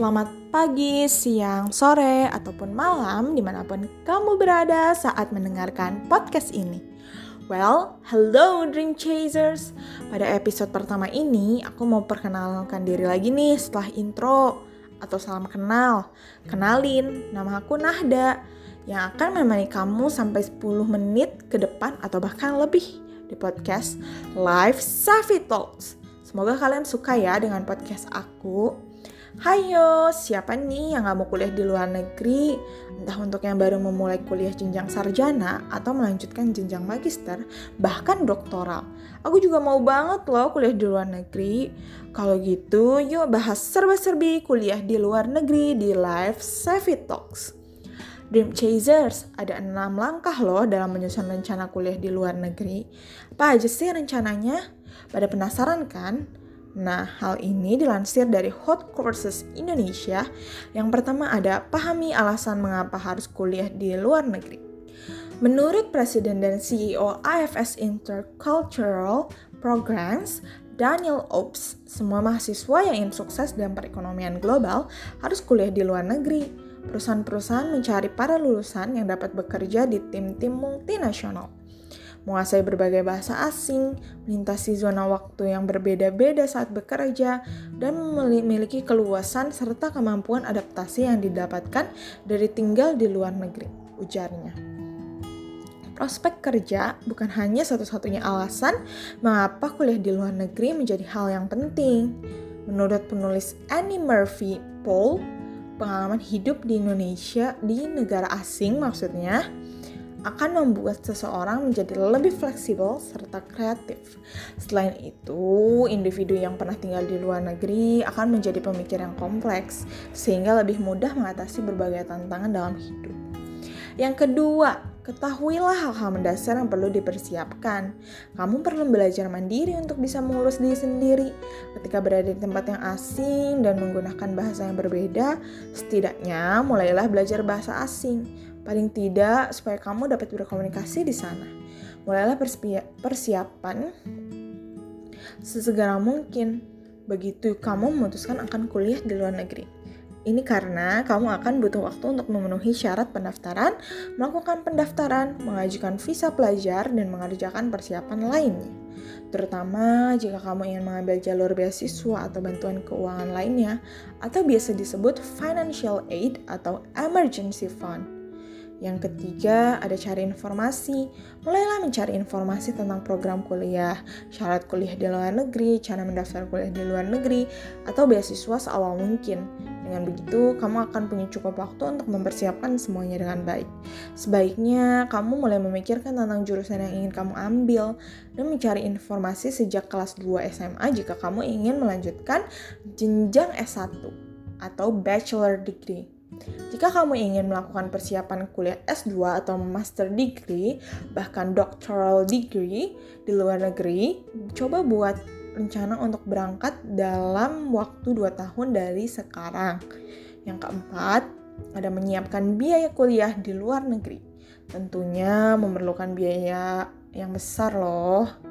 Selamat pagi, siang, sore, ataupun malam di mana pun kamu berada saat mendengarkan podcast ini. Well, hello Dream Chasers. Pada episode pertama ini, aku mau perkenalkan diri lagi nih setelah intro atau salam kenal. Kenalin, nama aku Nahda yang akan menemani kamu sampai 10 menit ke depan atau bahkan lebih di podcast Live Safi Talks. Semoga kalian suka ya dengan podcast aku. Hayo, siapa nih yang gak mau kuliah di luar negeri? Entah untuk yang baru memulai kuliah jenjang sarjana atau melanjutkan jenjang magister, bahkan doktoral. Aku juga mau banget loh kuliah di luar negeri. Kalau gitu, yuk bahas serba-serbi kuliah di luar negeri di Live Savvy Talks. Dream Chasers, ada enam langkah loh dalam menyusun rencana kuliah di luar negeri. Apa aja sih rencananya? Pada penasaran kan? Nah, hal ini dilansir dari Hot Courses Indonesia. Yang pertama ada pahami alasan mengapa harus kuliah di luar negeri. Menurut Presiden dan CEO IFS Intercultural Programs, Daniel Ops, semua mahasiswa yang ingin sukses dalam perekonomian global harus kuliah di luar negeri. Perusahaan-perusahaan mencari para lulusan yang dapat bekerja di tim-tim multinasional menguasai berbagai bahasa asing, melintasi zona waktu yang berbeda-beda saat bekerja, dan memiliki keluasan serta kemampuan adaptasi yang didapatkan dari tinggal di luar negeri, ujarnya. Prospek kerja bukan hanya satu-satunya alasan mengapa kuliah di luar negeri menjadi hal yang penting. Menurut penulis Annie Murphy Paul, pengalaman hidup di Indonesia di negara asing maksudnya akan membuat seseorang menjadi lebih fleksibel serta kreatif. Selain itu, individu yang pernah tinggal di luar negeri akan menjadi pemikir yang kompleks, sehingga lebih mudah mengatasi berbagai tantangan dalam hidup. Yang kedua, ketahuilah hal-hal mendasar yang perlu dipersiapkan. Kamu perlu belajar mandiri untuk bisa mengurus diri sendiri. Ketika berada di tempat yang asing dan menggunakan bahasa yang berbeda, setidaknya mulailah belajar bahasa asing Paling tidak supaya kamu dapat berkomunikasi di sana. Mulailah persiapan sesegera mungkin begitu kamu memutuskan akan kuliah di luar negeri. Ini karena kamu akan butuh waktu untuk memenuhi syarat pendaftaran, melakukan pendaftaran, mengajukan visa pelajar, dan mengerjakan persiapan lainnya. Terutama jika kamu ingin mengambil jalur beasiswa atau bantuan keuangan lainnya, atau biasa disebut financial aid atau emergency fund. Yang ketiga, ada cari informasi. Mulailah mencari informasi tentang program kuliah, syarat kuliah di luar negeri, cara mendaftar kuliah di luar negeri, atau beasiswa seawal mungkin. Dengan begitu, kamu akan punya cukup waktu untuk mempersiapkan semuanya dengan baik. Sebaiknya, kamu mulai memikirkan tentang jurusan yang ingin kamu ambil dan mencari informasi sejak kelas 2 SMA jika kamu ingin melanjutkan jenjang S1 atau bachelor degree. Jika kamu ingin melakukan persiapan kuliah S2 atau master degree, bahkan doctoral degree di luar negeri, coba buat rencana untuk berangkat dalam waktu 2 tahun dari sekarang. Yang keempat, ada menyiapkan biaya kuliah di luar negeri. Tentunya memerlukan biaya yang besar loh.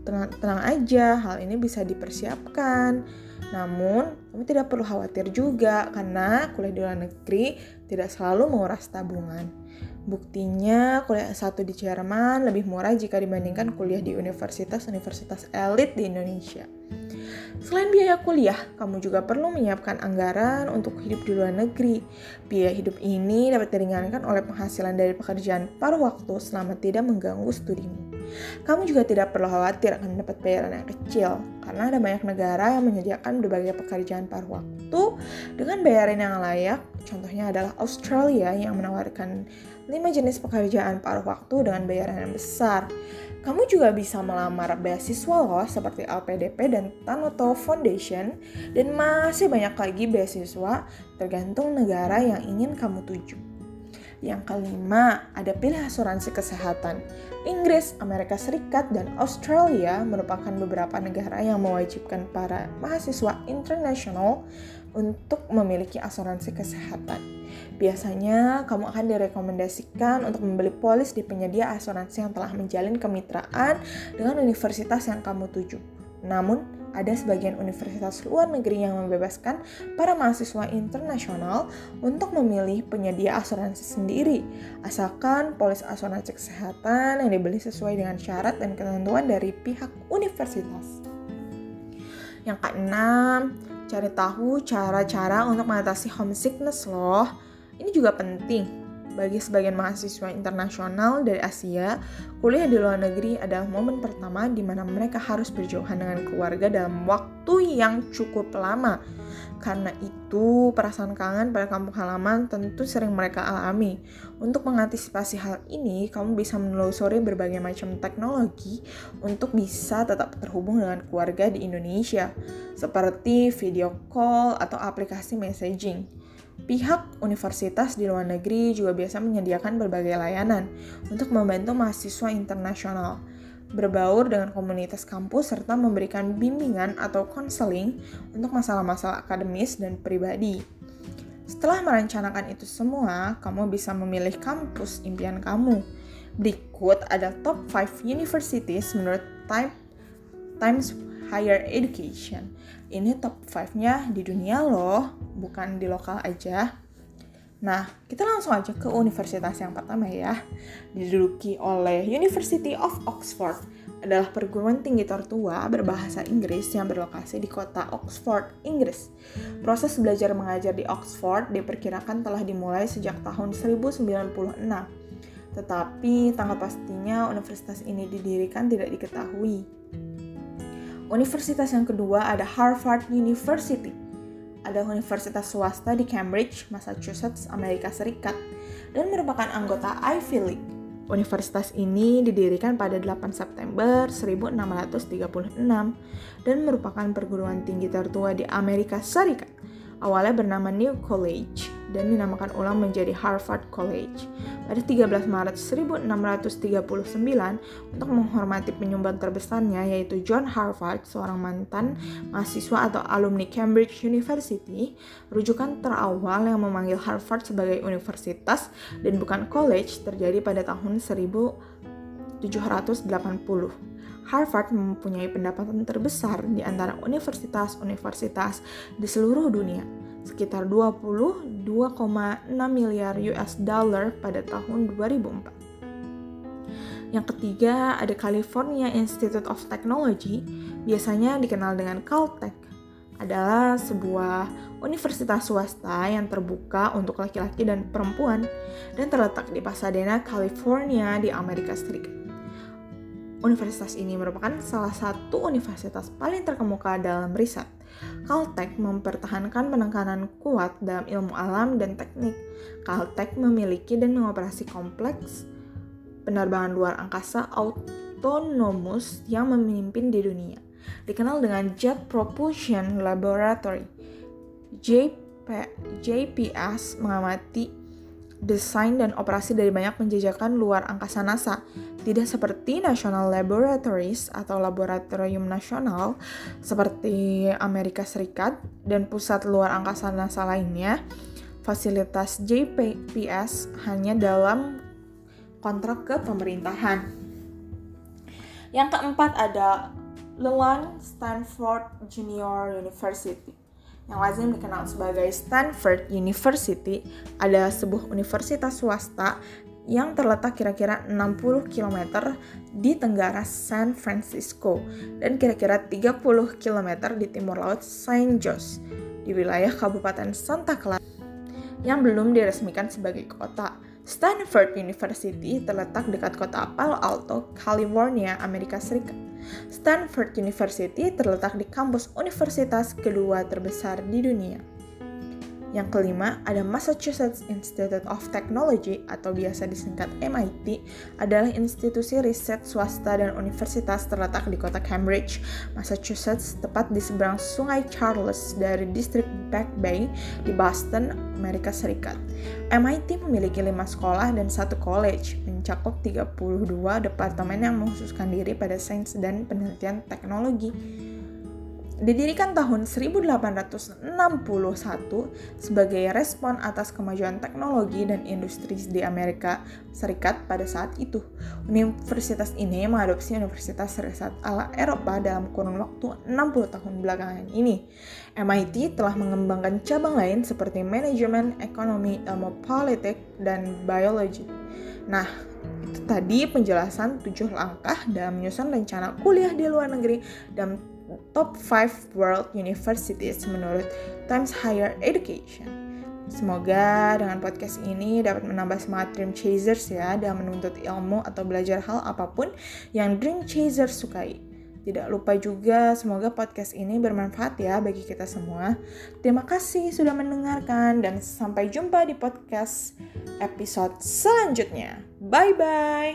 Tenang, tenang aja, hal ini bisa dipersiapkan namun, kamu tidak perlu khawatir juga karena kuliah di luar negeri tidak selalu menguras tabungan. Buktinya, kuliah S1 di Jerman lebih murah jika dibandingkan kuliah di universitas-universitas elit di Indonesia. Selain biaya kuliah, kamu juga perlu menyiapkan anggaran untuk hidup di luar negeri. Biaya hidup ini dapat diringankan oleh penghasilan dari pekerjaan paruh waktu selama tidak mengganggu studimu. Kamu juga tidak perlu khawatir akan mendapat bayaran yang kecil, karena ada banyak negara yang menyediakan berbagai pekerjaan paruh waktu dengan bayaran yang layak. Contohnya adalah Australia yang menawarkan 5 jenis pekerjaan paruh waktu dengan bayaran yang besar. Kamu juga bisa melamar beasiswa loh seperti LPDP dan Tanoto Foundation dan masih banyak lagi beasiswa tergantung negara yang ingin kamu tuju. Yang kelima, ada pilih asuransi kesehatan. Inggris, Amerika Serikat, dan Australia merupakan beberapa negara yang mewajibkan para mahasiswa internasional untuk memiliki asuransi kesehatan. Biasanya, kamu akan direkomendasikan untuk membeli polis di penyedia asuransi yang telah menjalin kemitraan dengan universitas yang kamu tuju. Namun, ada sebagian universitas luar negeri yang membebaskan para mahasiswa internasional untuk memilih penyedia asuransi sendiri, asalkan polis asuransi kesehatan yang dibeli sesuai dengan syarat dan ketentuan dari pihak universitas. Yang keenam, cari tahu cara-cara untuk mengatasi homesickness loh. Ini juga penting bagi sebagian mahasiswa internasional dari Asia, kuliah di luar negeri adalah momen pertama di mana mereka harus berjauhan dengan keluarga dalam waktu yang cukup lama. Karena itu, perasaan kangen pada kampung halaman tentu sering mereka alami. Untuk mengantisipasi hal ini, kamu bisa menelusuri berbagai macam teknologi untuk bisa tetap terhubung dengan keluarga di Indonesia, seperti video call atau aplikasi messaging. Pihak universitas di luar negeri juga biasa menyediakan berbagai layanan untuk membantu mahasiswa internasional berbaur dengan komunitas kampus serta memberikan bimbingan atau konseling untuk masalah-masalah akademis dan pribadi. Setelah merencanakan itu semua, kamu bisa memilih kampus impian kamu. Berikut ada top 5 universities menurut Time Times Higher Education. Ini top 5-nya di dunia loh, bukan di lokal aja. Nah, kita langsung aja ke universitas yang pertama ya. Diduduki oleh University of Oxford. Adalah perguruan tinggi tertua berbahasa Inggris yang berlokasi di kota Oxford, Inggris. Proses belajar mengajar di Oxford diperkirakan telah dimulai sejak tahun 1096. Tetapi tanggal pastinya universitas ini didirikan tidak diketahui. Universitas yang kedua ada Harvard University. Ada universitas swasta di Cambridge, Massachusetts, Amerika Serikat, dan merupakan anggota Ivy League. Universitas ini didirikan pada 8 September 1636 dan merupakan perguruan tinggi tertua di Amerika Serikat. Awalnya bernama New College dan dinamakan ulang menjadi Harvard College pada 13 Maret 1639 untuk menghormati penyumbang terbesarnya yaitu John Harvard, seorang mantan mahasiswa atau alumni Cambridge University. Rujukan terawal yang memanggil Harvard sebagai universitas dan bukan college terjadi pada tahun 1780. Harvard mempunyai pendapatan terbesar di antara universitas-universitas di seluruh dunia sekitar 22,6 miliar US dollar pada tahun 2004. Yang ketiga ada California Institute of Technology, biasanya dikenal dengan Caltech. Adalah sebuah universitas swasta yang terbuka untuk laki-laki dan perempuan dan terletak di Pasadena, California di Amerika Serikat. Universitas ini merupakan salah satu universitas paling terkemuka dalam riset Caltech mempertahankan penekanan kuat dalam ilmu alam dan teknik. Caltech memiliki dan mengoperasi kompleks penerbangan luar angkasa autonomous yang memimpin di dunia. Dikenal dengan Jet Propulsion Laboratory. JP, JPS mengamati desain dan operasi dari banyak penjajakan luar angkasa NASA. Tidak seperti National Laboratories atau Laboratorium Nasional seperti Amerika Serikat dan pusat luar angkasa NASA lainnya, fasilitas JPS hanya dalam kontrak ke pemerintahan. Yang keempat ada Leland Stanford Junior University yang lazim dikenal sebagai Stanford University adalah sebuah universitas swasta yang terletak kira-kira 60 km di tenggara San Francisco dan kira-kira 30 km di timur laut Saint Jose di wilayah Kabupaten Santa Clara yang belum diresmikan sebagai kota. Stanford University terletak dekat kota Palo Alto, California, Amerika Serikat. Stanford University terletak di kampus universitas kedua terbesar di dunia. Yang kelima, ada Massachusetts Institute of Technology atau biasa disingkat MIT, adalah institusi riset swasta dan universitas terletak di kota Cambridge, Massachusetts, tepat di seberang Sungai Charles dari distrik Back Bay di Boston, Amerika Serikat. MIT memiliki lima sekolah dan satu college, mencakup 32 departemen yang mengkhususkan diri pada sains dan penelitian teknologi. Didirikan tahun 1861 sebagai respon atas kemajuan teknologi dan industri di Amerika Serikat pada saat itu. Universitas ini mengadopsi Universitas Serikat ala Eropa dalam kurun waktu 60 tahun belakangan ini. MIT telah mengembangkan cabang lain seperti manajemen, ekonomi, ilmu politik, dan biologi. Nah, itu tadi penjelasan tujuh langkah dalam menyusun rencana kuliah di luar negeri dan top 5 world universities menurut Times Higher Education. Semoga dengan podcast ini dapat menambah semangat dream chasers ya dalam menuntut ilmu atau belajar hal apa pun yang dream chasers sukai. Tidak lupa juga semoga podcast ini bermanfaat ya bagi kita semua. Terima kasih sudah mendengarkan dan sampai jumpa di podcast episode selanjutnya. Bye bye.